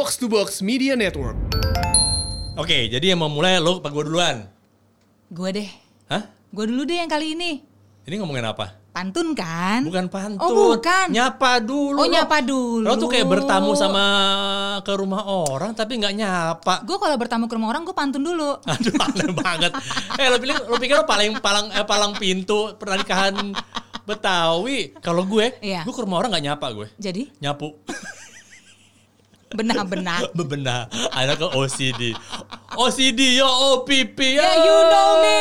Box to Box Media Network. Oke, jadi yang mau mulai lo apa gue duluan? Gue deh. Hah? Gue dulu deh yang kali ini. Ini ngomongin apa? Pantun kan? Bukan pantun. Oh, bukan. Nyapa dulu. Oh, Lo- nyapa dulu. Lo tuh kayak bertamu sama ke rumah orang tapi nggak nyapa. Gue kalau bertamu ke rumah orang gue pantun dulu. Aduh, aneh banget. Eh, lo pikir lo pikir lo paling palang eh, palang pintu pernikahan Betawi. Kalau gue, Iya. gue ke rumah orang nggak nyapa gue. Jadi Nyapu. Benar-benar. Bebenah. Ada ke OCD. OCD yo OPP. Ya you know me.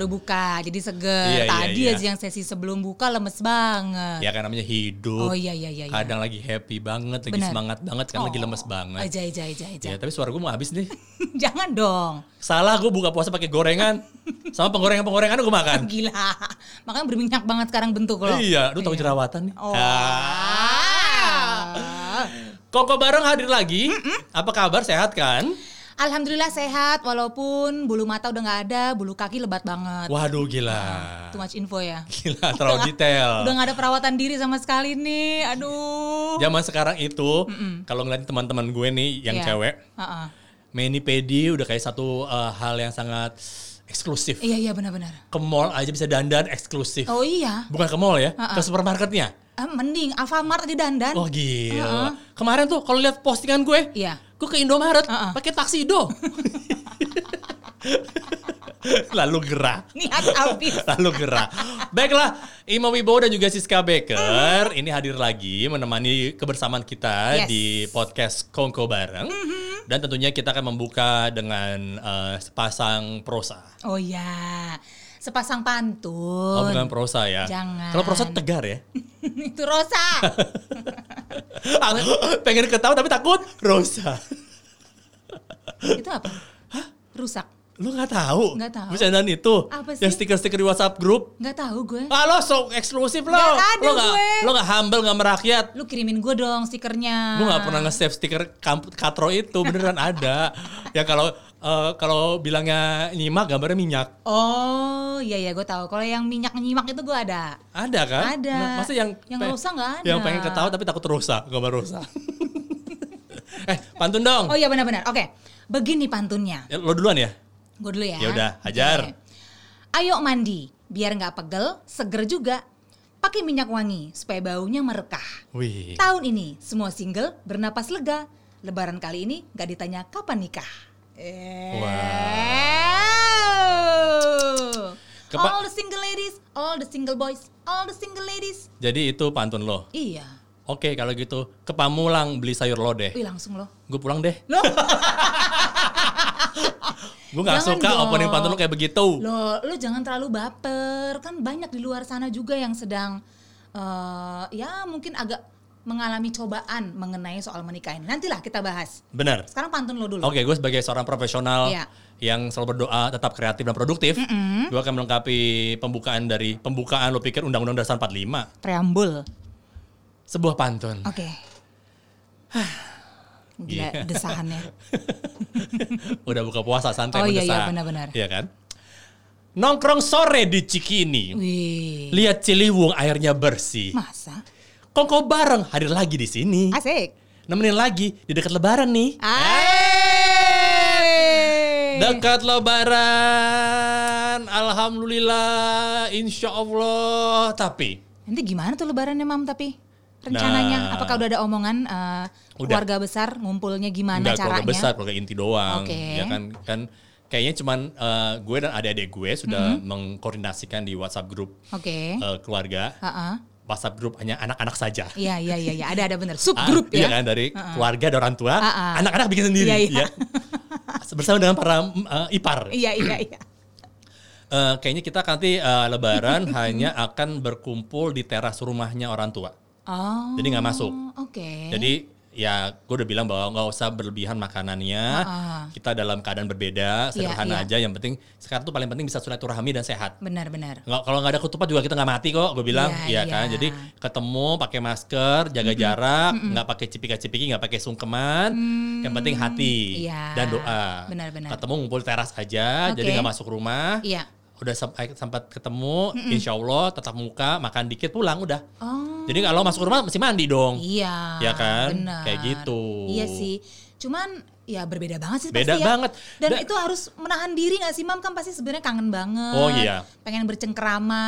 Baru buka jadi seger. Iya, iya, Tadi iya. aja yang sesi sebelum buka lemes banget. Ya kan namanya hidup. Oh iya iya iya. iya. Kadang lagi happy banget, lagi Benar. semangat banget, kan lagi Oh, lemes banget. Aja aja aja aja. Ya, tapi suara gue mau habis nih. Jangan dong. Salah gue buka puasa pakai gorengan. Sama penggorengan-penggorengan gue makan. Gila. Makanya berminyak banget sekarang bentuk lo. Iya, lu tahu jerawatan nih. Oh. Ah. Koko bareng hadir lagi. Apa kabar? Sehat kan? Alhamdulillah sehat walaupun bulu mata udah nggak ada, bulu kaki lebat banget. Waduh gila. Too much info ya. Gila, terlalu detail. Udah nggak ada perawatan diri sama sekali nih. Aduh. Zaman sekarang itu, kalau ngeliat teman-teman gue nih yang Iya. cewek, Heeh. mani pedi udah kayak satu uh, hal yang sangat eksklusif. Iya iya benar-benar. Ke mall aja bisa dandan eksklusif. Oh iya. Bukan ke mall ya, Ha-ha. ke supermarketnya. Ah, mending Alfamart aja dandan. Oh gila. Kemarin tuh kalau lihat postingan gue, Iya. gue ke Indomaret Ha-ha. pakai taksido. Lalu gerah. Niat habis. Lalu gerah. Baiklah, Ima Wibowo dan juga Siska Baker ini hadir lagi menemani kebersamaan kita Yes. di podcast Kongko bareng. Dan tentunya kita akan membuka dengan eh, sepasang prosa. Oh iya. Sepasang pantun. Oh, bukan prosa ya. Jangan. Kalau prosa tegar ya. Itu Rosa. Aku pengen ketawa tapi takut Rosa. Itu apa? Rusak. Lu nggak tahu? Nggak tahu. Bercandaan itu. Apa Yang sih? stiker-stiker di WhatsApp grup. Nggak tahu gue. Ah lo so eksklusif lo. Nggak ada lo nggak, gue. lo nggak humble nggak merakyat. Lu kirimin gue dong stikernya. Gue nggak pernah nge-save stiker katro itu beneran ada. Ya kalau eh, kalau bilangnya nyimak gambarnya minyak. Oh iya iya gue tahu. Kalau yang minyak nyimak itu gue ada. Ada kan? Ada. Nah, masa yang Yang rusak nggak ada. Yang pengen ketawa tapi takut rusak, gambar rusak. eh, pantun dong. Oh iya benar-benar. Oke. Begini pantunnya. Ya, Lo duluan ya? Gue dulu ya. Ya udah, hajar. Oke. Ayo mandi, biar nggak pegel, seger juga. Pakai minyak wangi supaya baunya merekah. Wih. Tahun ini semua single bernapas lega. Lebaran kali ini nggak ditanya kapan nikah. Eh. Wow. Kepa- all the single ladies, all the single boys, all the single ladies. Jadi itu pantun lo. Iya. Oke kalau gitu ke Pamulang beli sayur lodeh. Wih langsung loh. Gue pulang deh. Loh, Gue gak Jangan suka dong. opening pantun lo kayak begitu. Lo, lo jangan terlalu baper. Kan banyak di luar sana juga yang sedang eh ya mungkin agak mengalami cobaan mengenai soal menikah ini. Nantilah kita bahas. Bener. Sekarang pantun lo dulu. Oke, gue sebagai seorang profesional Iya. yang selalu berdoa tetap kreatif dan produktif, gue akan melengkapi pembukaan dari pembukaan lo pikir Undang-Undang Dasar 45, Preambul. sebuah pantun. Oke. Gila Iya. desahannya. Udah buka puasa santai Oh, iya, iya, benar-benar. Iya kan? Nongkrong sore di Cikini. Wih. Lihat Ciliwung airnya bersih. Masa? Kongko bareng hadir lagi di sini. Asik. Nemenin lagi di dekat lebaran nih. Ay. Dekat lebaran, alhamdulillah, insya Allah. Tapi Nanti gimana tuh lebarannya mam tapi? Rencananya Nah. apakah udah ada omongan eh, Udah. keluarga besar ngumpulnya gimana enggak caranya? keluarga besar, keluarga inti doang. Oke. Ya kan, kan kayaknya cuman eh, gue dan adik-adik gue sudah Mm-hmm. mengkoordinasikan di WhatsApp grup Oke. eh, keluarga. Heeh. WhatsApp grup hanya anak-anak saja. Iya iya iya iya ada ada bener Ah, subgrup iya ya. kan dari keluarga dan orang tua, Ah, ah. anak-anak bikin sendiri. Iya, iya. ya. Bersama dengan para eh, ipar. Iya iya iya. Eh, kayaknya kita nanti eh, lebaran hanya akan berkumpul di teras rumahnya orang tua. Oh. Jadi nggak masuk. Oke. Jadi ya gue udah bilang bahwa nggak usah berlebihan makanannya. Ah. Kita dalam keadaan berbeda, sederhana iya. aja. Yang penting sekarang tuh paling penting bisa silaturahmi dan sehat. Benar-benar. Nggak, kalau nggak ada ketupat juga kita nggak mati kok, gue bilang, Iya, iya kan. iya. Jadi ketemu pakai masker, jaga jarak, nggak pakai cipika-cipiki, nggak pakai sungkeman. Yang penting hati Iya. dan doa. Benar-benar. Ketemu ngumpul teras aja, jadi Oke. nggak masuk rumah. Iya. Udah eh, sempat ketemu, insya Allah tetap muka, makan dikit pulang udah. Oh. Jadi kalau masuk rumah mesti mandi dong. Iya. Ya kan? Benar. Kayak gitu. Iya sih. Cuman ya berbeda banget sih Beda pasti ya. banget. Dan Da- itu harus menahan diri gak sih Mam? Kan pasti sebenarnya kangen banget. Oh, iya. Pengen bercengkrama,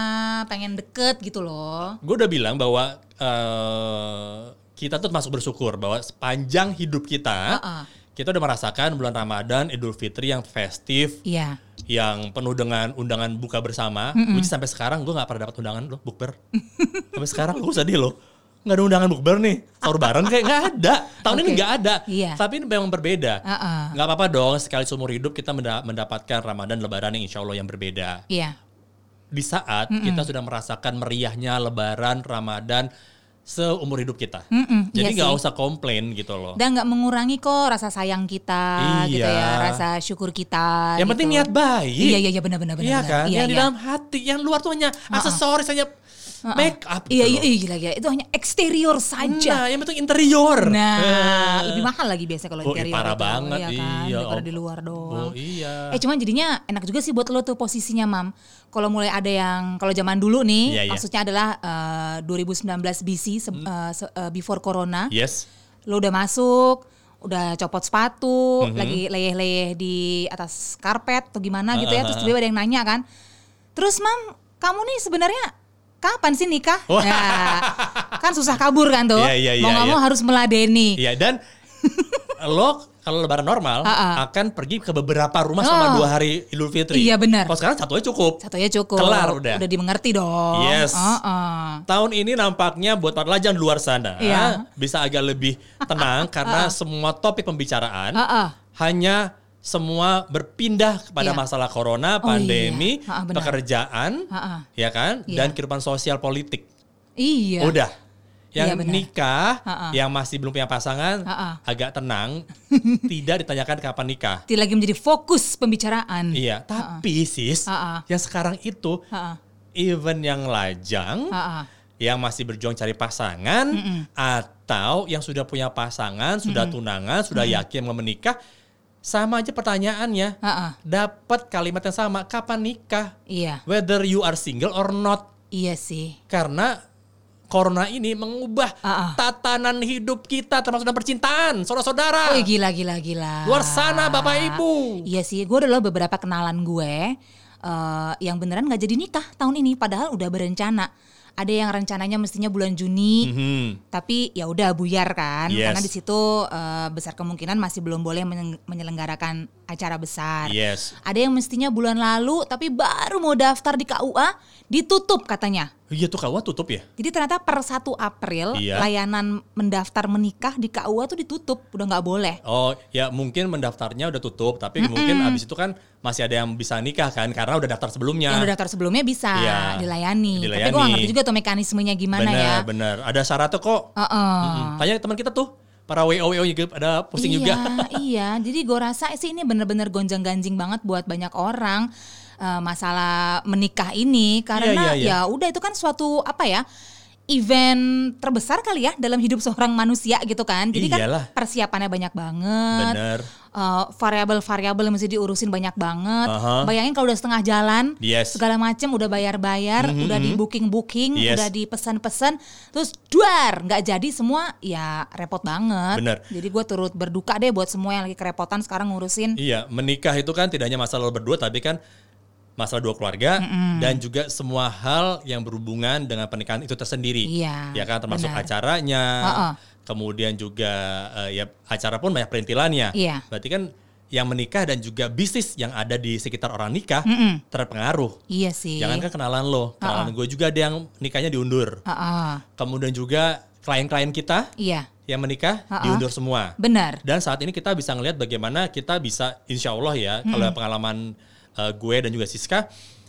pengen deket gitu loh. Gue udah bilang bahwa eh, kita tuh masuk bersyukur bahwa sepanjang hidup kita, Heeh. kita udah merasakan bulan Ramadan, Idul Fitri yang festif, Iya. Yang penuh dengan undangan buka bersama. Which sampai sekarang gue nggak pernah dapat undangan loh bukber. sampai sekarang gue sedih loh. Nggak ada undangan bukber nih. Sahur bareng kayak nggak ada. Tahun ini Oke. nggak ada. Iya. Tapi ini memang berbeda. Nggak apa-apa dong sekali seumur hidup kita menda- mendapatkan Ramadan Lebaran yang insya Allah yang berbeda. Iya. Di saat kita sudah merasakan meriahnya Lebaran Ramadan seumur hidup kita. Mm-mm, Jadi iya nggak sih. usah komplain gitu loh. Dan nggak mengurangi kok rasa sayang kita gitu Iya. ya, rasa syukur kita. yang gitu. penting niat baik. Iya iya iya benar benar benar. Iya benar. kan? Iya, yang di iya. dalam hati, yang luar tuh hanya aksesoris, hanya make up. Iya gitu iya iya gila gila. Itu hanya eksterior saja. Nah, yang penting interior. Nah, Eh. lebih mahal lagi biasanya kalau Oh, interior parah itu, banget, ya kan? iya, Om. di luar doang. Oh iya. Eh cuman jadinya enak juga sih buat lo tuh posisinya mam. Kalau mulai ada yang kalau zaman dulu nih, Iya, iya. maksudnya adalah eh, 2019 BC se- Hmm. eh, se- eh, before corona, Yes. lo udah masuk, udah copot sepatu, Mhm. lagi leyeh-leyeh di atas karpet atau gimana gitu ya, terus tiba-tiba ada yang nanya kan, terus mam kamu nih sebenarnya kapan sih nikah? Wah. Nah, kan susah kabur kan tuh, Iya, iya, mau iya, nggak iya. mau harus meladeni. Iya dan lo kalau lebaran normal ah. akan pergi ke beberapa rumah selama Oh. dua hari Idul Fitri. Iya, benar. Kalau sekarang satu aja cukup. Satunya cukup. Kelar udah. Udah dimengerti dong. Yes. Heeh. Tahun ini nampaknya buat para lajang luar sana Iya. bisa agak lebih tenang karena semua topik pembicaraan Heeh. hanya semua berpindah kepada Iya. masalah corona, Oh, pandemi, iya. Ha, benar. pekerjaan, Ha-ha. ya kan, Iya. dan kehidupan sosial politik. Iya. Udah. Yang Iya, benar. nikah, Ha-ha. yang masih belum punya pasangan, Ha-ha. agak tenang, tidak ditanyakan kapan nikah. Tidak lagi menjadi fokus pembicaraan. Iya, tapi sis, Ha-ha. yang sekarang itu Heeh. even yang lajang, Heeh. yang masih berjuang cari pasangan, atau yang sudah punya pasangan, sudah tunangan, sudah yakin mau menikah, sama aja pertanyaannya. Heeh. Dapat kalimat yang sama, kapan nikah? Iya. Whether you are single or not. Iya sih. Karena corona ini mengubah Ah, ah. tatanan hidup kita termasuk dalam percintaan, saudara-saudara. Oh gila gila gila. Luar sana Bapak Ibu. Iya sih, gue adalah beberapa kenalan gue eh, yang beneran nggak jadi nikah tahun ini, padahal udah berencana. Ada yang rencananya mestinya bulan Juni, Mhm. tapi ya udah buyar kan, Yes. karena di situ eh, besar kemungkinan masih belum boleh menye- menyelenggarakan acara besar. Yes. Ada yang mestinya bulan lalu, tapi baru mau daftar di KUA, ditutup katanya. Iya tuh kawan tutup ya? Jadi ternyata per 1 April Iya. layanan mendaftar menikah di KUA tuh ditutup, udah nggak boleh. Oh ya mungkin mendaftarnya udah tutup, tapi mungkin abis itu kan masih ada yang bisa nikah kan karena udah daftar sebelumnya. Yang udah daftar sebelumnya bisa Iya, dilayani. Tapi dilayani. gue gak ngerti juga tuh mekanismenya gimana bener, ya. bener. Ada syaratnya kok. Heeh. Mm-mm. Tanya teman kita tuh, para WO WO juga ada pusing iya, juga. iya, jadi gue rasa sih ini bener-bener gonjang-ganjing banget buat banyak orang eh, masalah menikah ini karena Iya, iya, iya. ya udah itu kan suatu apa ya event terbesar kali ya dalam hidup seorang manusia gitu kan. Jadi Iyalah. kan persiapannya banyak banget. Bener. Eh, variabel-variabel yang mesti diurusin banyak banget. Aha. Bayangin kalau udah setengah jalan, Yes. segala macem udah bayar-bayar, Mhm, udah mhm. di booking-booking, Yes. udah dipesan-pesan, terus duar nggak jadi semua, ya repot banget. Bener. Jadi gue turut berduka deh buat semua yang lagi kerepotan sekarang ngurusin. Iya, menikah itu kan tidak hanya masalah berdua, tapi kan masalah dua keluarga dan juga semua hal yang berhubungan dengan pernikahan itu tersendiri. Iya, Ya kan, termasuk benar. acaranya, Ha-ha. kemudian juga eh, ya acara pun banyak perintilannya. Iya. Berarti kan yang menikah dan juga bisnis yang ada di sekitar orang nikah Mm-mm. terpengaruh. Iya sih. Jangan kan kenalan lo, kenalan gue juga ada yang nikahnya diundur. Ah-ah. Kemudian juga klien-klien kita Iya, yang menikah Ha-ha. diundur semua. benar. Dan saat ini kita bisa ngelihat bagaimana kita bisa, insya Allah ya, kalau pengalaman uh, gue dan juga Siska,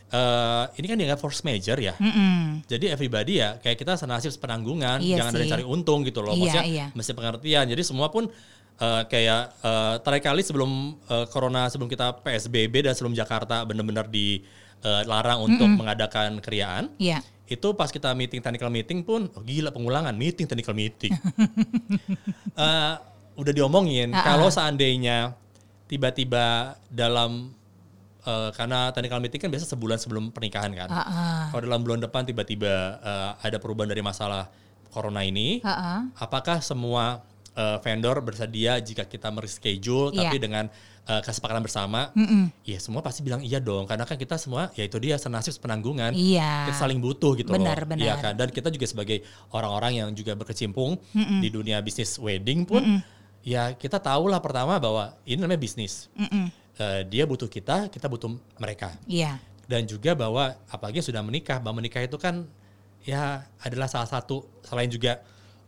eh, ini kan dianggap force major ya. Mm-mm. Jadi everybody ya kayak kita senasib sepenanggungan, Iya jangan sih. cari untung gitu loh. Iya, Maksudnya iya. mesti pengertian. Jadi semua pun eh, kayak eh, terakhir kali sebelum eh, corona, sebelum kita PSBB dan sebelum Jakarta benar-benar dilarang untuk mengadakan keriaan, Iya. itu pas kita meeting technical meeting pun oh, gila pengulangan meeting technical meeting. Eh, udah diomongin Ah, ah. kalau seandainya tiba-tiba dalam eh, karena technical meeting kan biasa sebulan sebelum pernikahan kan. Ah, ah. Kalau dalam bulan depan tiba-tiba eh, ada perubahan dari masalah corona ini, Ah, ah. apakah semua eh, vendor bersedia jika kita mereschedule tapi Iya. dengan eh, kesepakatan bersama? Mm-mm. Iya semua pasti bilang iya dong karena kan kita semua ya itu dia senasib penanggungan Iya. kita saling butuh gitu Benar, loh. benar. Iya kan? Dan kita juga sebagai orang-orang yang juga berkecimpung di dunia bisnis wedding pun ya kita tahu lah pertama bahwa ini namanya bisnis. Mm-mm. Eh, dia butuh kita, kita butuh mereka. Iya. Dan juga bahwa apalagi sudah menikah, bahwa menikah itu kan ya adalah salah satu selain juga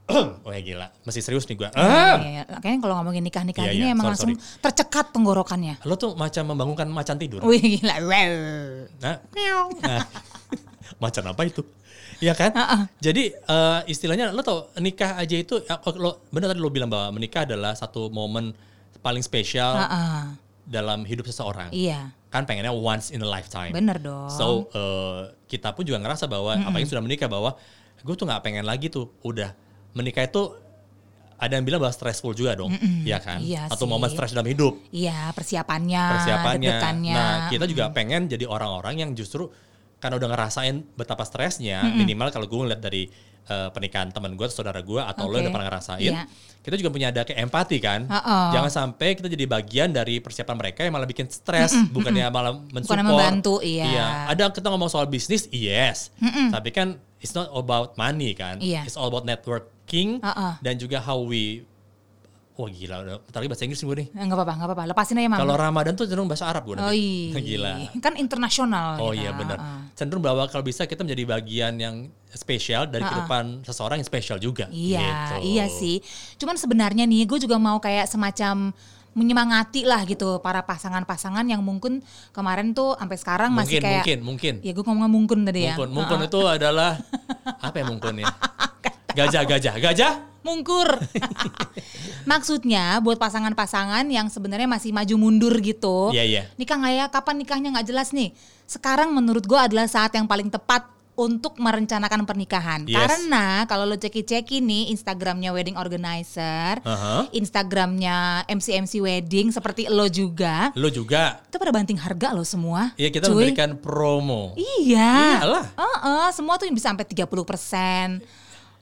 oh ya gila, masih serius nih gua. Ah! Iya, Kayaknya kalau ngomongin nikah-nikah Iya, ini iya, emang sorry, langsung tercekat tenggorokannya. Lo tuh macam membangunkan macan tidur. Wih gila. Nah, nah, macan apa itu? Iya kan? Jadi eh, istilahnya lo tau nikah aja itu ya, oh, lo benar tadi lo bilang bahwa menikah adalah satu momen paling spesial Ah, dalam hidup seseorang. Iya. Kan pengennya once in a lifetime. Bener dong. So eh, kita pun juga ngerasa bahwa apalagi sudah menikah bahwa gue tuh nggak pengen lagi tuh udah menikah itu ada yang bilang bahwa stressful juga dong, ya kan? Iya Atau sih. momen stres dalam hidup Iya persiapannya. persiapannya. Nah, kita juga pengen jadi orang-orang yang justru karena udah ngerasain betapa stresnya, minimal kalau gue ngeliat dari eh, pernikahan teman gue, saudara gue, atau lo Oke. yang udah pernah ngerasain, Iya. kita juga punya ada kayak empati kan. Ha-ha. Jangan sampai kita jadi bagian dari persiapan mereka yang malah bikin stres, bukannya malah mensupport. Bukannya membantu, iya. Ada kita ngomong soal bisnis, yes. Tapi kan it's not about money kan. Iya. It's all about networking Ha-ha. dan juga how we Wah gila, udah bentar lagi bahasa Inggris gue nih. Enggak apa-apa, enggak apa-apa. Lepasin aja, Mam. Kalau Ramadan tuh cenderung bahasa Arab gue Oh iya. Gila. Kan internasional. Oh kita. iya benar. Ah. Cenderung bahwa kalau bisa kita menjadi bagian yang spesial dari kehidupan seseorang yang spesial juga. Iya, gitu. iya sih. Cuman sebenarnya nih, gue juga mau kayak semacam menyemangati lah gitu para pasangan-pasangan yang mungkin kemarin tuh sampai sekarang masih Mungkin, kayak mungkin, mungkin. ya gue ngomong mungkin tadi ya Mungkin, mungkin itu adalah apa ya mungkin ya? Gajah, gajah, gajah. mungkur maksudnya buat pasangan-pasangan yang sebenarnya masih maju mundur gitu Iya, iya. nikah nggak ya kapan nikahnya nggak jelas nih sekarang menurut gue adalah saat yang paling tepat untuk merencanakan pernikahan Yes. karena kalau lo ceki-ceki nih Instagramnya wedding organizer Aha. Instagramnya MC MC wedding seperti lo juga Lo juga. itu pada banting harga lo semua Iya kita Cuy. memberikan promo. iya Iyalah. Heeh, semua tuh bisa sampai 30 persen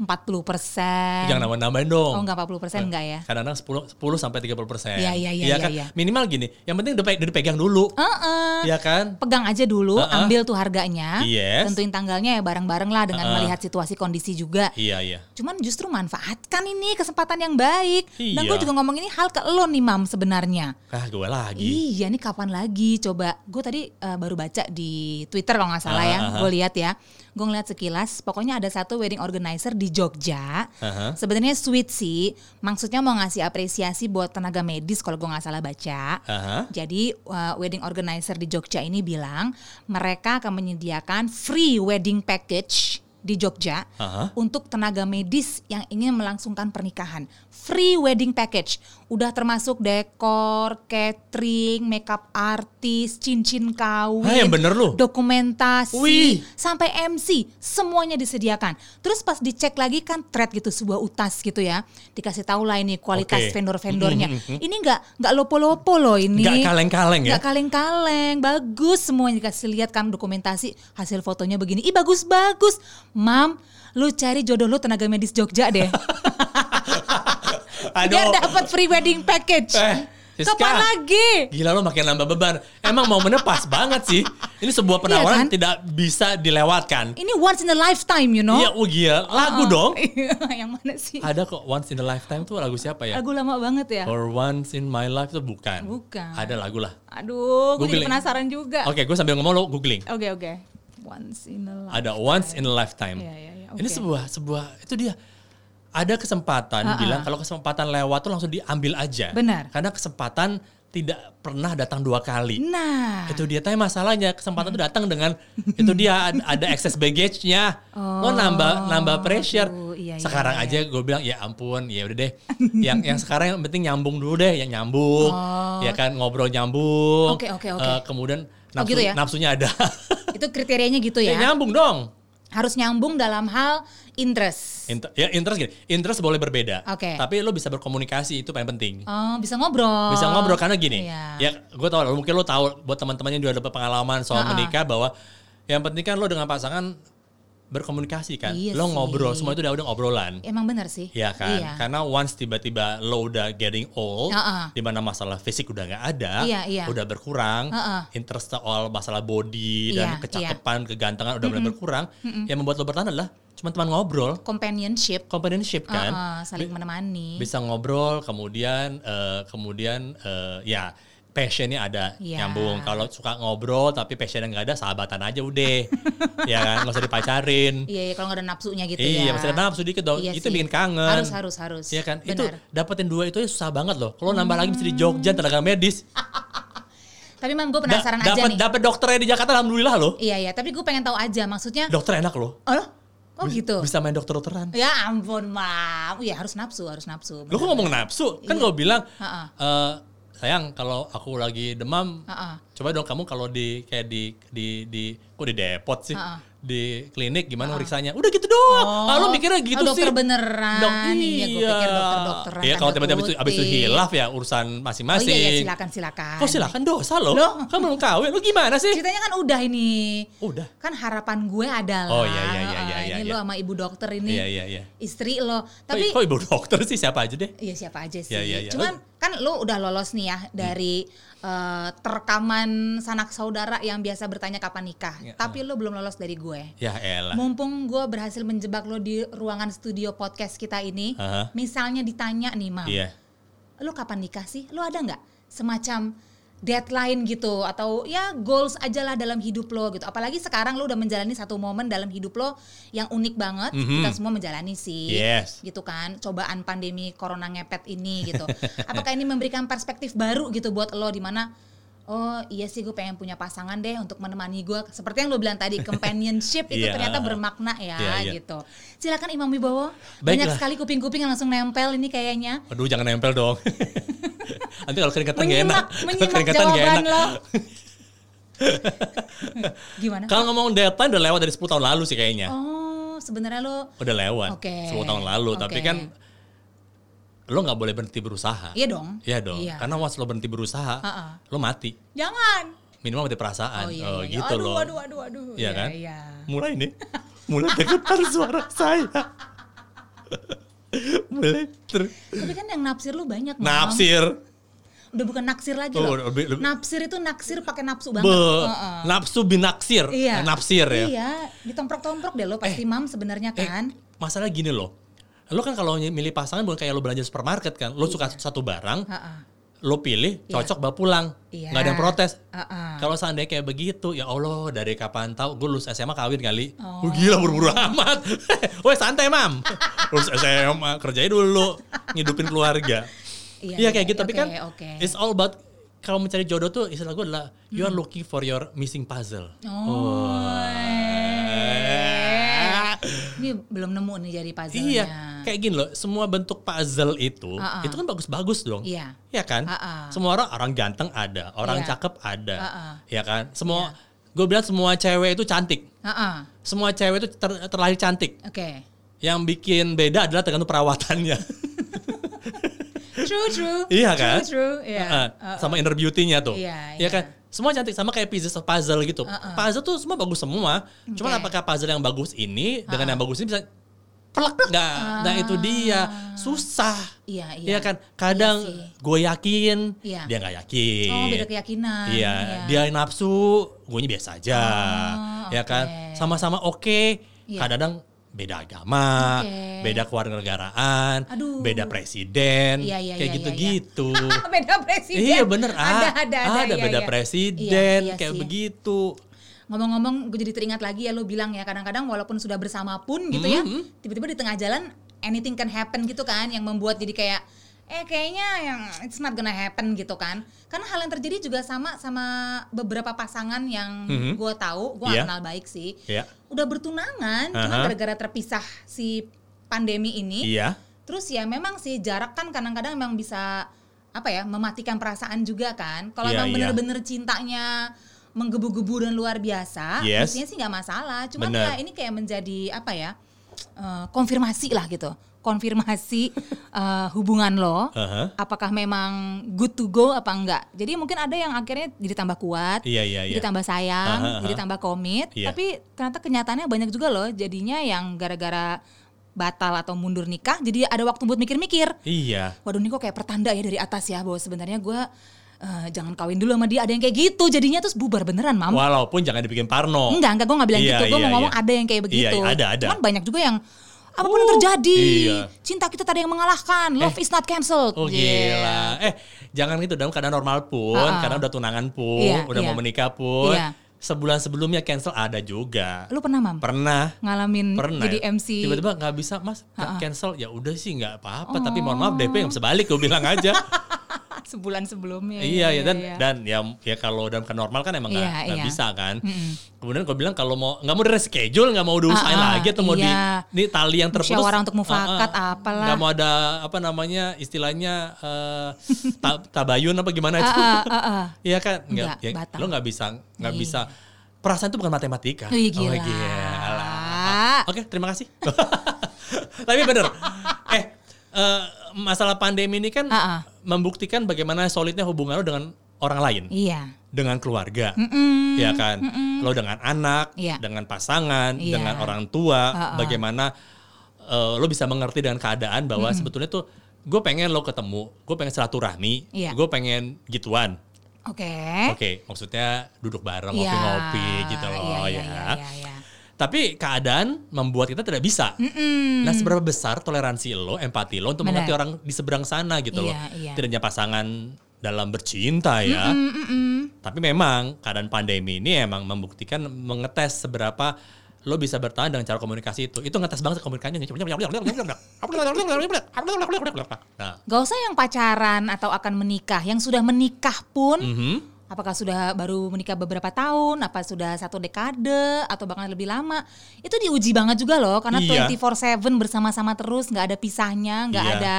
40 persen Jangan nambah-nambahin dong. Oh enggak 40 persen enggak ya? Kadang-kadang 10, 10 sampai 30 persen. Iya, iya, iya, kan? iya, iya. Minimal gini, yang penting udah, pe- udah dipegang dulu. Heeh. Iya kan? Pegang aja dulu, Heeh. ambil tuh harganya, Yes. tentuin tanggalnya ya bareng-bareng lah dengan Heeh. melihat situasi kondisi juga. Iya, iya. Cuman justru manfaatkan ini kesempatan yang baik. Dan Iya. gue juga ngomong ini hal ke lo nih mam sebenarnya. Ah, gue lagi. Iya nih kapan lagi coba. Gue tadi eh, baru baca di Twitter kalau nggak salah ya. Ah, ah, ah. Gue lihat ya. Gue ngeliat sekilas. Pokoknya ada satu wedding organizer di Jogja. Aha. Sebenarnya sweet sih. Maksudnya mau ngasih apresiasi buat tenaga medis kalau gue nggak salah baca. Aha. Jadi uh, wedding organizer di Jogja ini bilang mereka akan menyediakan free wedding package di Jogja Aha. untuk tenaga medis yang ingin melangsungkan pernikahan. Free wedding package. Udah termasuk dekor, catering, makeup artis, cincin kawin, yang bener lu? dokumentasi, Wih. sampai MC, semuanya disediakan. Terus pas dicek lagi kan thread gitu sebuah utas gitu ya. Dikasih tahu lah ini kualitas Oke. vendor-vendornya. Ini nggak nggak lopo-lopo loh ini. Nggak kaleng-kaleng ya? Nggak kaleng-kaleng, bagus semuanya dikasih lihat kan dokumentasi hasil fotonya begini. Ih bagus-bagus. Mam, lu cari jodoh lu tenaga medis Jogja deh. Biar dapat free wedding package. Eh, Siska. Kapan lagi? Gila lo makin nambah beban. Emang mau menepas banget sih. Ini sebuah penawaran kan? tidak bisa dilewatkan. Ini once in a lifetime, you know? Iya, oh gila. Lagu Oh, dong. yang mana sih? Ada kok Once in a Lifetime tuh lagu siapa ya? Lagu lama banget ya. Or Once in My Life tuh bukan. Bukan. Ada lagu lah. Aduh, gue jadi penasaran juga. Oke, gue sambil ngomong lo googling. Oke, oke. Once in a life. Ada Once in a Lifetime. Iya, iya, iya, Ini oke. sebuah sebuah itu dia. Ada kesempatan Ha-ha. bilang kalau kesempatan lewat tuh langsung diambil aja. Benar. Karena kesempatan tidak pernah datang dua kali. Nah, Itu dia tapi masalahnya kesempatan itu datang dengan itu dia ada, excess baggage-nya. Lo nambah nambah pressure. aduh, iya, iya, sekarang iya. aja gue bilang ya ampun, ya udah deh. yang yang sekarang yang penting nyambung dulu deh, yang nyambung. Ya kan ngobrol nyambung. Oh. Oke, oke, oke. Eh, kemudian Oh, nafsu, gitu ya? nafsunya ada. itu kriterianya gitu ya ya. nyambung dong. Harus nyambung dalam hal interest. Inter- ya interest gini, interest boleh berbeda. Oke. Tapi lo bisa berkomunikasi itu paling penting. Oh, bisa ngobrol. bisa ngobrol karena gini Iya. ya gue tau mungkin lo tahu buat teman-teman yang juga ada pengalaman soal Ha-ha. menikah bahwa yang penting kan lo dengan pasangan berkomunikasi kan Iya lo sih. ngobrol semua itu udah udah obrolan Emang benar sih. ya kan Iya. karena once tiba-tiba lo udah getting old Ha-ha. di mana masalah fisik udah nggak ada Iya, iya. udah berkurang Ha-ha. interest soal masalah body Iya, dan kecakapan kegantengan udah mulai berkurang yang membuat lo bertahan adalah cuma teman ngobrol Companionship. companionship kan Uh-uh, saling menemani. bisa ngobrol kemudian eh, kemudian eh, ya passionnya ada Iya. nyambung kalau suka ngobrol tapi passionnya nggak ada sahabatan aja udah ya kan nggak usah dipacarin Iya, iya, kalau nggak ada nafsunya gitu iya ya. masih ada nafsu dikit dong Iya itu sih. bikin kangen Harus, harus, harus. Iya kan itu Benar. dapetin dua itu susah banget loh kalau nambah lagi mesti di Jogja tenaga medis Tapi mam gue Da- penasaran aja nih. dapat dokternya di Jakarta alhamdulillah loh Iya, iya. Tapi gue pengen tahu aja. Maksudnya, dokter enak loh oh, oh gitu. bisa main dokter-dokteran Ya ampun, mam. Ya harus nafsu, harus nafsu. Lo kok ngomong nafsu? Kan gue bilang, Ha-ha. eh, sayang kalau aku lagi demam, Ha-ha. Coba dong kamu kalau di kayak di di di kok di depot sih, Ha-ha. di klinik gimana periksanya? Udah gitu doang. Ah, lo mikirnya gitu oh, dokter sih. beneran. Dok, Iya, gue pikir dokter-dokteran. Iya, kalau tiba-tiba abis, abis itu hilaf ya urusan Oh masing-masing. iya, iya, silakan, silakan. Kok silakan dosa lo? Loh. Kan belum kawin, lo gimana sih? Ceritanya kan udah ini. Udah. Kan harapan gue adalah. Oh, iya, iya, iya, iya, eh, iya, Ini iya. lo sama ibu dokter ini. Iya, iya, iya. Istri lo. Kok, Tapi kok ibu dokter sih siapa aja deh? Iya siapa aja sih. Ya, ya, ya. Cuman kan lu udah lolos nih ya dari eh, terkaman sanak saudara yang biasa bertanya kapan nikah. Ya, Tapi lu belum lolos dari gue. Ya elah. Mumpung gue berhasil menjebak lo di ruangan studio podcast kita ini, Aha. misalnya ditanya nih, Mam, Iya. lu kapan nikah sih? Lu ada nggak semacam deadline gitu atau ya goals aja lah dalam hidup lo gitu. Apalagi sekarang lo udah menjalani satu momen dalam hidup lo yang unik banget. Mhm. Kita semua menjalani sih. Yes. Gitu kan. Cobaan pandemi corona ngepet ini gitu. Apakah ini memberikan perspektif baru gitu buat lo di mana Oh iya sih gue pengen punya pasangan deh untuk menemani gue seperti yang lo bilang tadi companionship itu Iya. ternyata bermakna ya Iya, iya. gitu. Silakan Imam Wibowo. Banyak sekali kuping-kuping yang langsung nempel ini kayaknya. Aduh jangan nempel dong. Nanti kalau keringetan gak enak. menyimak Kalau keringetan gak enak. lo. Gimana? Kalau ngomong deadline udah lewat dari 10 tahun lalu sih kayaknya. Oh, sebenarnya lo Udah lewat. Oke. 10 tahun lalu. Tapi Oke. kan lo nggak boleh berhenti berusaha. iya dong. Iya dong. Iya. Karena once lo berhenti berusaha, Ha-ha. lo mati. Jangan. Minimal mati perasaan. Oh iya, iya, iya. gitu aduh, loh. aduh, aduh, aduh. Iya kan? Iya. Mulai nih. Mulai dengar suara saya. Mulai ter Tapi kan yang naksir lu banyak, Mam. nafsir. Udah bukan naksir lagi Oh, loh. lebih- lebih- Naksir itu naksir pakai nafsu banget. Be, Heeh. nafsu binaksir. Iya. Eh, Nafsir ya. Iya, ditomprok-tomprok deh lo pasti mam sebenarnya Eh, kan. masalah gini loh. Lo kan kalau milih pasangan bukan kayak lo belanja supermarket kan. Lo suka Iya. satu barang, Heeh. lo pilih, cocok bawa pulang. Iya. Nggak ada yang protes. Heeh. Kalau seandainya kayak begitu, ya Allah dari kapan tahu gue lulus SMA kawin kali. Oh. Oh. gila buru-buru amat. Woi santai mam. lulus SMA kerjain dulu, ngidupin keluarga. Iya, Iya iya, kayak gitu. Tapi oke, kan oke. it's all about kalau mencari jodoh tuh istilah gue adalah you Hmm. are looking for your missing puzzle. Oh. Wah. Ini belum nemu nih jadi puzzle-nya. Iya, kayak gini loh. Semua bentuk puzzle itu, Ha-ha. itu kan bagus-bagus dong. Iya. Iya kan? Ha-ha. Semua orang orang ganteng ada, orang Iya. cakep ada, Ha-ha. ya kan? Semua, gue bilang semua cewek itu cantik. Heeh. Semua cewek itu ter- terlahir cantik. Oke. Yang bikin beda adalah tergantung perawatannya. True, true. iya kan? True, true. Iya. Ha-ha. Heeh. Sama inner beauty-nya tuh. Iya, Iya iya. kan? Semua cantik sama kayak pieces of puzzle gitu. Ha-ha. Puzzle tuh semua bagus semua. Cuman Oke. apakah puzzle yang bagus ini dengan yang bagus ini bisa pelak nggak? Nah itu dia susah. Iya, iya. Iya kan? Kadang Iya gue yakin, Iya. dia nggak yakin. Oh, beda keyakinan. Iya, dia nafsu, gue biasa aja. Oh, ya oke. kan? Sama-sama oke. Iya. Kadang beda agama, Oke. beda kewarganegaraan, Aduh. beda presiden, Iya, iya, kayak iya, iya, gitu-gitu. beda presiden. Iya bener, Ada, ah, ada, ada. iya, beda iya. presiden, Iya, iya kayak sih. begitu. Ngomong-ngomong, gue jadi teringat lagi ya lo bilang ya kadang-kadang walaupun sudah bersama pun gitu ya, Mhm. tiba-tiba di tengah jalan anything can happen gitu kan, yang membuat jadi kayak eh kayaknya yang it's not gonna happen gitu kan karena hal yang terjadi juga sama sama beberapa pasangan yang Mhm. gue tahu gue Iya. kenal baik sih Ya. udah bertunangan cuma Aha. gara-gara terpisah si pandemi ini Iya. terus ya memang sih jarak kan kadang-kadang memang bisa apa ya mematikan perasaan juga kan kalau Iya, emang iya. bener-bener cintanya menggebu-gebu dan luar biasa Yes. mestinya sih nggak masalah Bener. ya ini kayak menjadi apa ya eh, konfirmasi lah gitu konfirmasi eh, hubungan lo Aha. apakah memang good to go apa enggak jadi mungkin ada yang akhirnya jadi tambah kuat Iya, iya, iya. jadi tambah sayang aha. jadi tambah komit Iya. tapi ternyata kenyataannya banyak juga loh jadinya yang gara-gara batal atau mundur nikah jadi ada waktu buat mikir-mikir Iya. waduh ini kok kayak pertanda ya dari atas ya bahwa sebenarnya gue eh, jangan kawin dulu sama dia ada yang kayak gitu jadinya terus bubar beneran mam Walaupun jangan dibikin parno. enggak enggak gue nggak bilang Iya, gitu gue iya, mau ngomong iya. ada yang kayak begitu Iya, ada, ada. cuman banyak juga yang apa pun yang terjadi iya. cinta kita tadi yang mengalahkan love is not cancelled Oh Yeah. gila. Eh, jangan gitu dalam keadaan normal pun, Ha-ha. karena udah tunangan pun, Iya, udah iya. mau menikah pun. Iya. Sebulan sebelumnya cancel ada juga. lu pernah mam Pernah. ngalamin Pernah. jadi MC Tiba-tiba nggak bisa, Mas, cancel. Ya udah sih nggak apa-apa, tapi mohon maaf DP nggak bisa balik, gue bilang aja. sebulan sebelumnya iya, ya dan iya. dan ya ya kalau dalam keadaan normal kan emang nggak Iya, nggak iya. bisa kan. Mm-mm. Kemudian gue bilang kalau mau nggak mau di reschedule, nggak mau diusahain Ah, ah, lagi atau mau di iya. ini tali yang terputus. Musyawarah untuk mufakat, Ah, ah. apalah. Nggak mau ada apa namanya istilahnya ta- tabayun apa gimana itu. Ah, ah, ah, ah. Iya kan? Nggak, Nggak, ya, batal. lo nggak bisa nggak Iya. bisa. Perasaan itu bukan matematika. Gila. Oh, gila. Oke, terima kasih. Tapi bener. Eh, eh, masalah pandemi ini kan Ah, ah. Membuktikan bagaimana solidnya hubungan lo dengan orang lain, Iya. dengan keluarga. Mm-mm. Ya kan, lo dengan anak, Iya. dengan pasangan, Iya. dengan orang tua, ah. bagaimana eh, lo bisa mengerti dengan keadaan bahwa sebetulnya tuh gue pengen lo ketemu, gue pengen silaturahmi, Iya. gue pengen gituan. Oke. Oke, maksudnya duduk bareng Iya. ngopi-ngopi gitu loh Iya, iya, ya. iya, iya, iya. Tapi keadaan membuat kita tidak bisa. Mm-mm. Nah, seberapa besar toleransi lo, empati lo untuk mengerti orang di seberang sana gitu loh. Iya, iya. Tidak hanya pasangan dalam bercinta ya. Mm, mm, mm. Tapi memang keadaan pandemi ini emang membuktikan mengetes seberapa lo bisa bertahan dengan cara komunikasi itu. Itu ngetes banget komunikasinya. Nah, Gak usah yang pacaran atau akan menikah, yang sudah menikah pun, mhm. Apakah sudah baru menikah beberapa tahun, apa sudah satu dekade, atau bahkan lebih lama, itu diuji banget juga loh, karena Iya. 24/7 bersama-sama terus, nggak ada pisahnya, nggak Iya. ada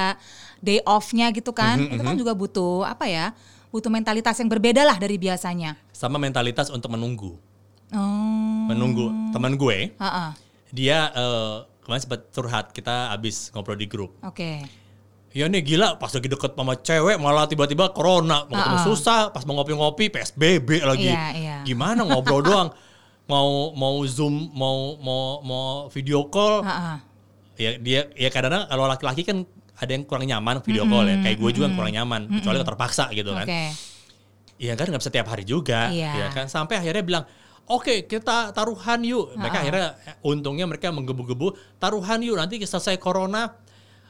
day off-nya gitu kan, Mhm, itu kan juga butuh apa ya, butuh mentalitas yang berbeda lah dari biasanya. sama mentalitas untuk menunggu. Oh, Menunggu. Teman gue, Ha-ha. dia eh, kemarin sempat curhat kita abis ngobrol di grup. oke, Ya nih gila pas lagi deket sama cewek malah tiba-tiba corona mau ketemu Uh-uh. susah pas mau ngopi-ngopi PSBB lagi. Iya, iya. Gimana ngobrol doang mau mau zoom mau mau mau video call Ha-ha. ya dia ya kadang-kadang kalau laki-laki kan ada yang kurang nyaman video call ya kayak gue juga kurang nyaman kecuali kalau terpaksa gitu kan. Iya kan nggak bisa tiap hari juga, Iya. ya kan sampai akhirnya bilang oke kita taruhan yuk. Mereka Uh-uh. akhirnya eh, untungnya mereka menggebu-gebu taruhan yuk nanti selesai corona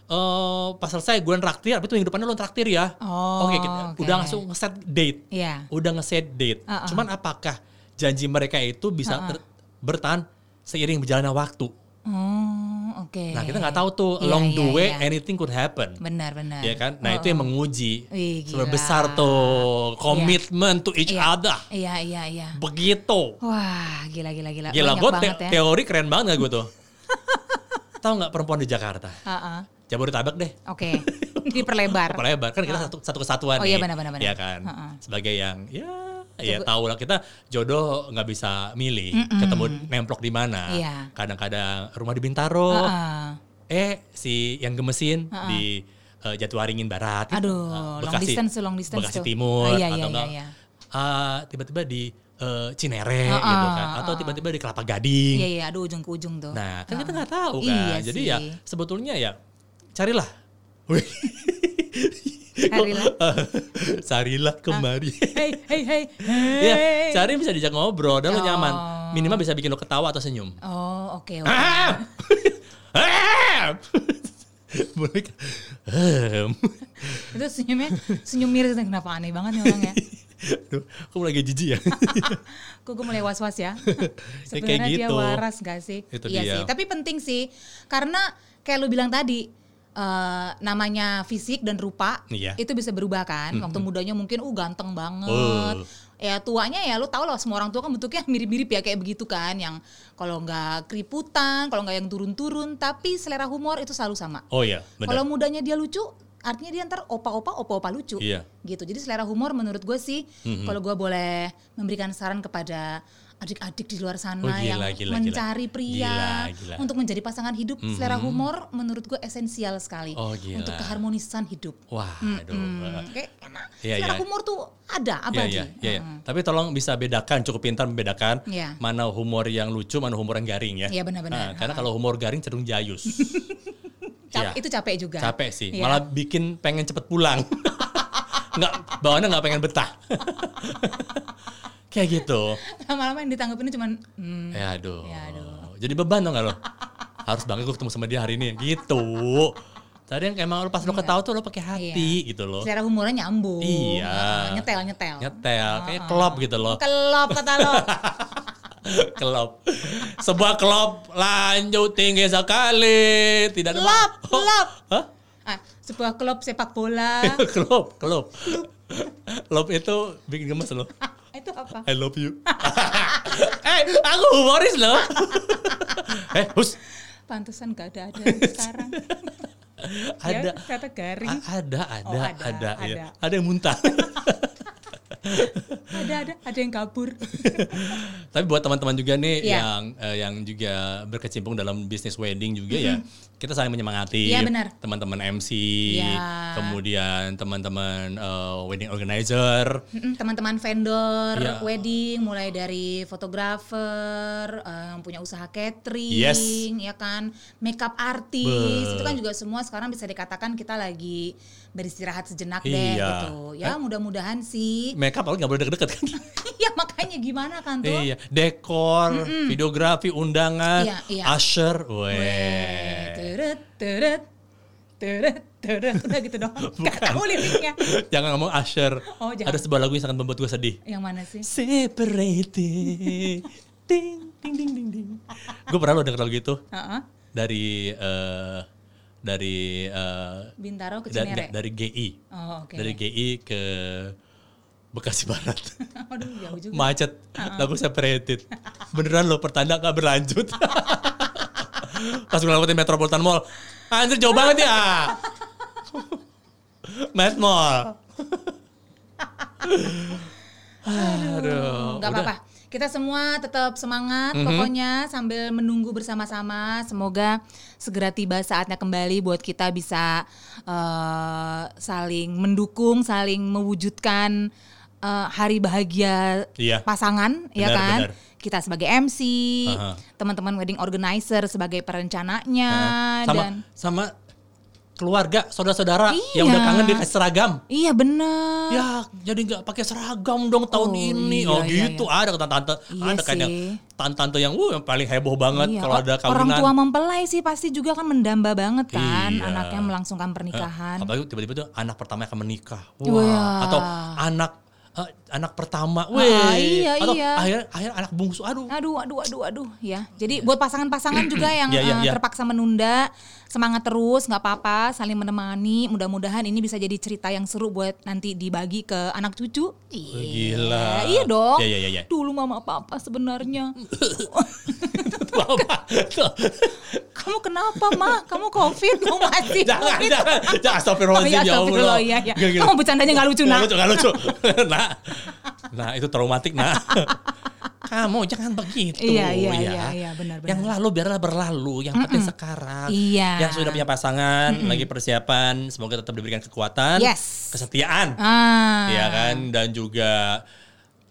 eh pas selesai gue traktir, tapi itu minggu depannya lo traktir ya. Oh, oke, kita oke. udah langsung ngeset date, Iya. udah ngeset date. Uh-uh. Cuman apakah janji mereka itu bisa ter- bertahan seiring berjalannya waktu? Oh, oke. Nah kita nggak tahu tuh Iya, along the iya, way iya. anything could happen. Benar, benar. Ya kan? Nah itu yang menguji Wih, seberapa gila. besar tuh komitmen to each Iya. other. Iya, iya, iya. Begitu. Wah, gila, gila, gila. Gila, gue banget ya. teori keren banget gak gue tuh. Tahu nggak perempuan di Jakarta? Heeh. Jabodetabek deh. Oke, diperlebar. Lebar kan kita satu satu kesatuan Oh nih. iya, benar, benar, benar. Ya kan. Heeh. Sebagai yang ya ya tahu lah kita jodoh nggak bisa milih ketemu nemplok di mana. Iya. Kadang-kadang rumah di Bintaro. Heeh. Eh si yang gemesin di eh, Jatiwaringin Barat. Aduh, Eh, long distance long distance Bekasi tuh. Timur Oh, iya, iya, atau iya, enggak iya. ah, tiba-tiba di eh, Cinere Ah, gitu ah, kan atau ah. tiba-tiba di Kelapa Gading. Iya, iya, aduh ujung ke ujung tuh. Nah, kan kita nggak tahu Iya kan. Jadi ya sih. sebetulnya ya carilah. Wih. Carilah. Carilah kemari. Hei, hei, hei. ya, cari bisa dijak ngobrol dan lo Oh. nyaman. Minimal bisa bikin lo ketawa atau senyum. Oh, oke, oke. Ah! Ah! Boleh. Itu senyumnya senyum miris kenapa aneh banget nih orangnya. Duh, aku lagi jijik ya. Kok gue mulai was-was ya. Ya, Sebenarnya dia gitu. waras gak sih? Itu iya dia. sih. Tapi penting sih karena kayak lu bilang tadi eh, namanya fisik dan rupa Iya. itu bisa berubah kan. Waktu mudanya mungkin uh ganteng banget. Oh. Ya tuanya ya lu tau lah semua orang tua kan bentuknya mirip-mirip ya kayak begitu kan yang kalau nggak keriputan, kalau nggak yang turun-turun, tapi selera humor itu selalu sama. Oh iya, benar. Kalau mudanya dia lucu, artinya dia ntar opa-opa, opa-opa lucu. Iya. Gitu. Jadi selera humor menurut gue sih, kalau gue boleh memberikan saran kepada adik-adik di luar sana Oh, gila, yang gila, gila. mencari pria Gila, gila. untuk menjadi pasangan hidup, selera humor menurut gue esensial sekali Oh, gila. untuk keharmonisan hidup. Wah, aduh. Hmm, kayak enak. Iya, selera iya. humor tuh ada abadi. iya, iya, iya. Tapi tolong bisa bedakan, cukup pintar membedakan Iya. mana humor yang lucu, mana humor yang garing ya. Iya, benar-benar. Nah, karena kalau humor garing cenderung jayus. Cap- Iya. Itu capek juga. Capek sih, Iya. malah bikin pengen cepet pulang. nggak bawaannya nggak pengen betah. Kayak gitu. Lama-lama yang ditanggapin cuman hmm, Ya aduh. Ya, aduh. Jadi beban dong lo. Harus banget gue ketemu sama dia hari ini gitu. Tadi yang emang lo pas lo ketawa tuh lo pakai hati gitu loh. selera humornya nyambung. Iya. Nyetel, nyetel. Nyetel, kayak klop gitu loh. Kelop kata lo. kelop. Sebuah kelop lanjut tinggi sekali. Tidak ada Kelop, Oh. kelop. Hah? Ah, sebuah klub sepak bola. kelop, kelop. Kelop itu bikin gemes loh. Itu apa? I love you. eh, aku humoris loh. eh, hus. Pantesan gak ada ada sekarang. Ada. Ya, kata garing. A- ada, ada, Oh, ada, ada, iya. ada. Ada yang muntah. Ada ada ada yang kabur. Tapi buat teman-teman juga nih Iya. yang eh, yang juga berkecimpung dalam bisnis wedding juga ya, kita saling menyemangati. Iya, benar. Teman-teman MC, Iya. kemudian teman-teman eh, wedding organizer. Mm-mm, Teman-teman vendor Iya. wedding mulai dari fotografer, yang punya usaha catering, Yes. ya kan, makeup artis, Be- itu kan juga semua sekarang bisa dikatakan kita lagi beristirahat sejenak deh Iya. gitu. Ya mudah-mudahan sih. Makeup apalagi nggak boleh deket-deket kan? ya makanya gimana kan tuh? iya, dekor, videografi, undangan, Iya, iya. usher, Weh, teret teret teret teret udah gitu dong. Gak tahu liriknya. Jangan ngomong usher. Oh, jangan. Ada sebuah lagu yang sangat membuat gue sedih. Yang mana sih? Separated. ding, ding, ding, ding, ding. Gue pernah lo denger lagu itu Heeh. dari eh, dari eh, Bintaro ke da- Cinere. da- dari GI, Oh, oke. dari GI ke Bekasi Barat. Aduh, jauh juga. Macet, lagu separated. Beneran lo pertanda gak berlanjut. Pas gue lewatin Metropolitan Mall, anjir jauh banget ya. Met Mall. Aduh, Gak udah. apa-apa. Kita semua tetap semangat Mhm. pokoknya sambil menunggu bersama-sama. Semoga segera tiba saatnya kembali buat kita bisa eh, saling mendukung, saling mewujudkan eh, hari bahagia Iya. pasangan, ya Benar, kan? benar. Kita sebagai MC, teman-teman wedding organizer sebagai perencananya sama dan sama keluarga, saudara-saudara Iya. yang udah kangen dikasih seragam. iya bener. Ya, jadi nggak pakai seragam dong tahun Oh, ini. iya, oh iya, gitu, ada tante-tante, Iya ada kan yang tante-tante yang uh yang paling heboh banget Iya, kalau ada orang kawinan. tua mempelai sih pasti juga kan mendamba banget kan Iya. anaknya melangsungkan pernikahan. Apalagi tiba-tiba tuh anak pertama yang akan menikah. Wah, Wah. atau anak eh, anak pertama, Ah, weh. iya, atau iya. akhir akhir anak bungsu. Aduh. Aduh, aduh, aduh, aduh, ya. Jadi buat pasangan-pasangan juga yang Iya, iya, eh, iya. terpaksa menunda, semangat terus, nggak apa-apa, saling menemani. Mudah-mudahan ini bisa jadi cerita yang seru buat nanti dibagi ke anak cucu. Iya, gila. Iya dong. Iya, iya, iya, iya. Dulu mama papa sebenarnya. Tuh. Kamu kenapa mah? Kamu covid? Kamu masih jangan, covid? jangan, jangan astagfirullahaladzim Oh iya, ya Allah. astagfirullah, iya, iya. Gila, gila. Kamu bercandanya nggak lucu, nak. lucu, nggak lucu. nah, nah itu traumatik, nah. Kamu jangan begitu. Iya, iya, ya. iya, iya, benar, benar. Yang lalu biarlah berlalu, yang penting sekarang. Iya. Yang sudah punya pasangan, lagi persiapan, semoga tetap diberikan kekuatan, Yes. kesetiaan, Ah. ya kan, dan juga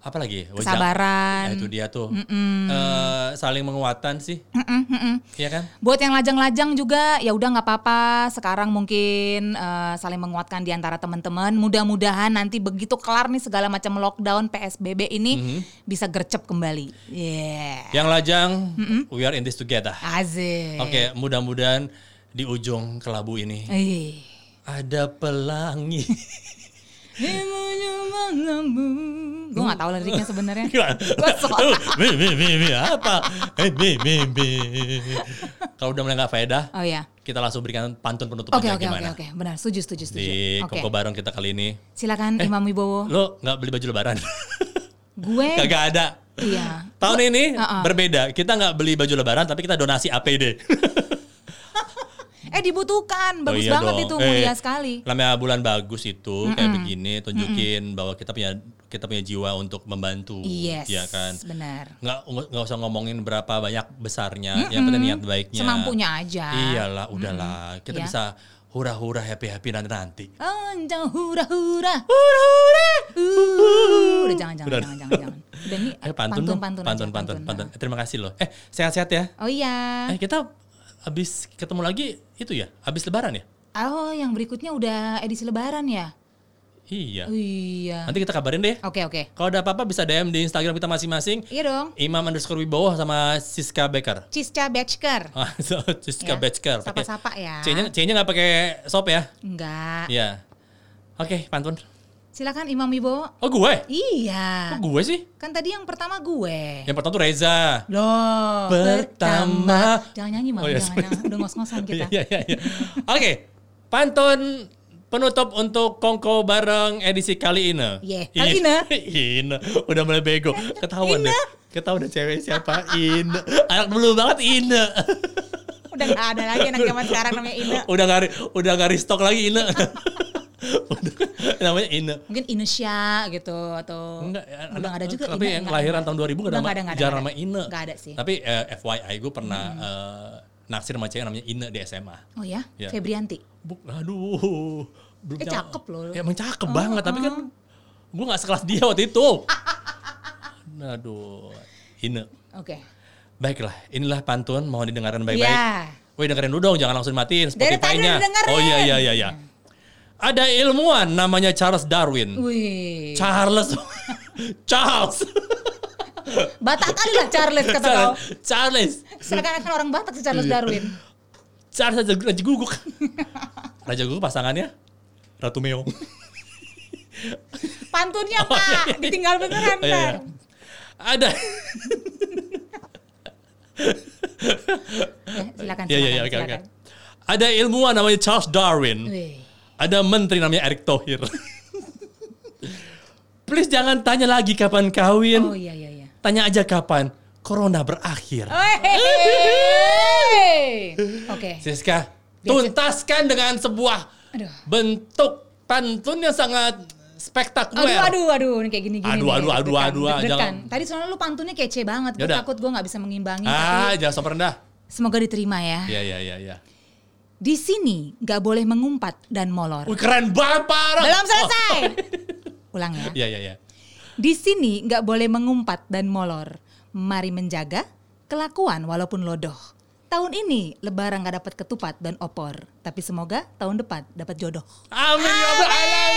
apa lagi? Kesabaran. Ya, itu dia tuh. Eh, saling menguatkan sih, Mm-mm, mm-mm. ya kan? Buat yang lajang-lajang juga ya udah nggak apa-apa. Sekarang mungkin eh, saling menguatkan di antara teman-teman. Mudah-mudahan nanti begitu kelar nih segala macam lockdown PSBB ini Mhm. bisa gercep kembali. Yeah. Yang lajang, we are in this together. Asik. Oke, mudah-mudahan di ujung kelabu ini ada pelangi. Gue nggak tahu liriknya sebenarnya. Gimana? Gue mi mi mi mi apa? Eh, mi mi mi. Kalau udah mulai nggak faedah, Oh ya. kita langsung berikan pantun penutup Oke aja oke oke gimana? oke. Benar. Setuju setuju setuju. Di Oke. Koko Bareng kita kali ini. Silakan Eh. Imam Wibowo. Lo nggak beli baju lebaran? Gue. Kagak ada. Iya. Tahun ini Uh-uh. berbeda. Kita nggak beli baju lebaran, tapi kita donasi APD. Eh dibutuhkan. Oh Bagus iya banget dong. itu. Eh, Mulia sekali. Namanya bulan bagus itu kayak begini, tunjukin bahwa kita punya kita punya jiwa untuk membantu. Yes. Ya kan. Benar. Nggak nggak usah ngomongin berapa banyak besarnya, yang penting niat baiknya. Semampunya aja. Iyalah, udahlah. Kita Ya. bisa hura-hura happy-happy nanti-nanti. Oh, jangan hura-hura. Hura-hura. Uh, Udah jangan jangan Udah. jangan jangan jangan. Udah nih Eh pantun pantun pantun, aja, pantun, pantun. Nah. Eh, Terima kasih loh. Eh, sehat-sehat ya. Oh iya. Eh, kita habis ketemu lagi itu ya, habis lebaran ya? Oh, yang berikutnya udah edisi lebaran ya? Iya. Iya. Nanti kita kabarin deh. Oke, oke. Kalau ada apa-apa bisa DM di Instagram kita masing-masing. Iya dong. Imam underscore Wibowo sama Siska Becker. Cisca Batchker. Ah, so, Siska Ya, Becker. Sapa-sapa ya. C-nya C-nya nggak pakai sop ya? Enggak. Iya. Oke, pantun. Silakan Imam Wibowo. Oh gue? Iya. Kok gue sih? Kan tadi yang pertama gue. Yang pertama tuh Reza. Loh, Pertama. Jangan nyanyi, Mam. Oh, iya, jangan, sorry. jangan. Udah ngos-ngosan kita. Iya, iya, iya. Oke, pantun penutup untuk Kongko bareng edisi kali ini. Iya, kali ini. Ine. Udah mulai bego. Ketahuan deh. Ketahuan deh cewek siapa? Ine. Anak dulu banget Ine. Udah gak ada lagi anak zaman sekarang namanya Ine. udah gak, udah gak restock lagi Ine. Namanya Ine. Mungkin Inesya gitu atau Enggak, udah nggak ada juga. Tapi Ine, yang kelahiran ada. tahun 2000 Udah gak nggak nama, ada, nggak ada, jarang nama ada. Ine. Nggak ada sih. Tapi eh, FYI gue pernah eh, naksir sama cewek namanya Ine di SMA. Oh ya, Iya. Febrianti. Buk, aduh. Belum Eh, cakep loh. Ya, emang cakep banget, tapi kan gue gak sekelas dia waktu itu. Aduh, Ine. Oke. Baiklah, inilah pantun, mohon didengarkan baik-baik. Ya. Woi dengerin dulu dong, jangan langsung matiin Spotify-nya. Oh iya iya iya iya. Ada ilmuwan namanya Charles Darwin. Wih. Charles. Charles. Batak kali lah Charles kata kau. Charles. Silakan akan orang Batak si Charles Iya. Darwin. Charles Raja, Raja Guguk. Raja Guguk pasangannya Ratu Meong. Pantunnya Oh, iya, Pak, iya. ditinggal beneran Oh, iya, iya. Ada. Ya, silakan, Iya iya iya oke oke. silakan. Ada ilmuwan namanya Charles Darwin. Wih. Ada menteri namanya Erick Thohir. Please jangan tanya lagi kapan kawin. Oh iya iya iya. Tanya aja kapan corona berakhir. Wey. Oke. Siska, tuntaskan dengan sebuah Aduh. bentuk pantun yang sangat spektakuler. Aduh, aduh, aduh, ini kayak gini-gini. Aduh, aduh, aduh, aduh, deg-degan. jangan. Tadi soalnya lu pantunnya kece banget. Gue takut gue gak bisa mengimbangi. Ah, Tapi jangan sopan rendah. semoga diterima ya. Iya, iya, iya, iya. Di sini gak boleh mengumpat dan molor. Wih, keren banget, parah. Belum selesai. Ulang ya. Iya, iya, iya. Di sini gak boleh mengumpat dan molor. Mari menjaga kelakuan walaupun lodoh. Tahun ini lebaran gak dapat ketupat dan opor. Tapi semoga tahun depan dapat jodoh. Amin, ya Rabbal Alamin.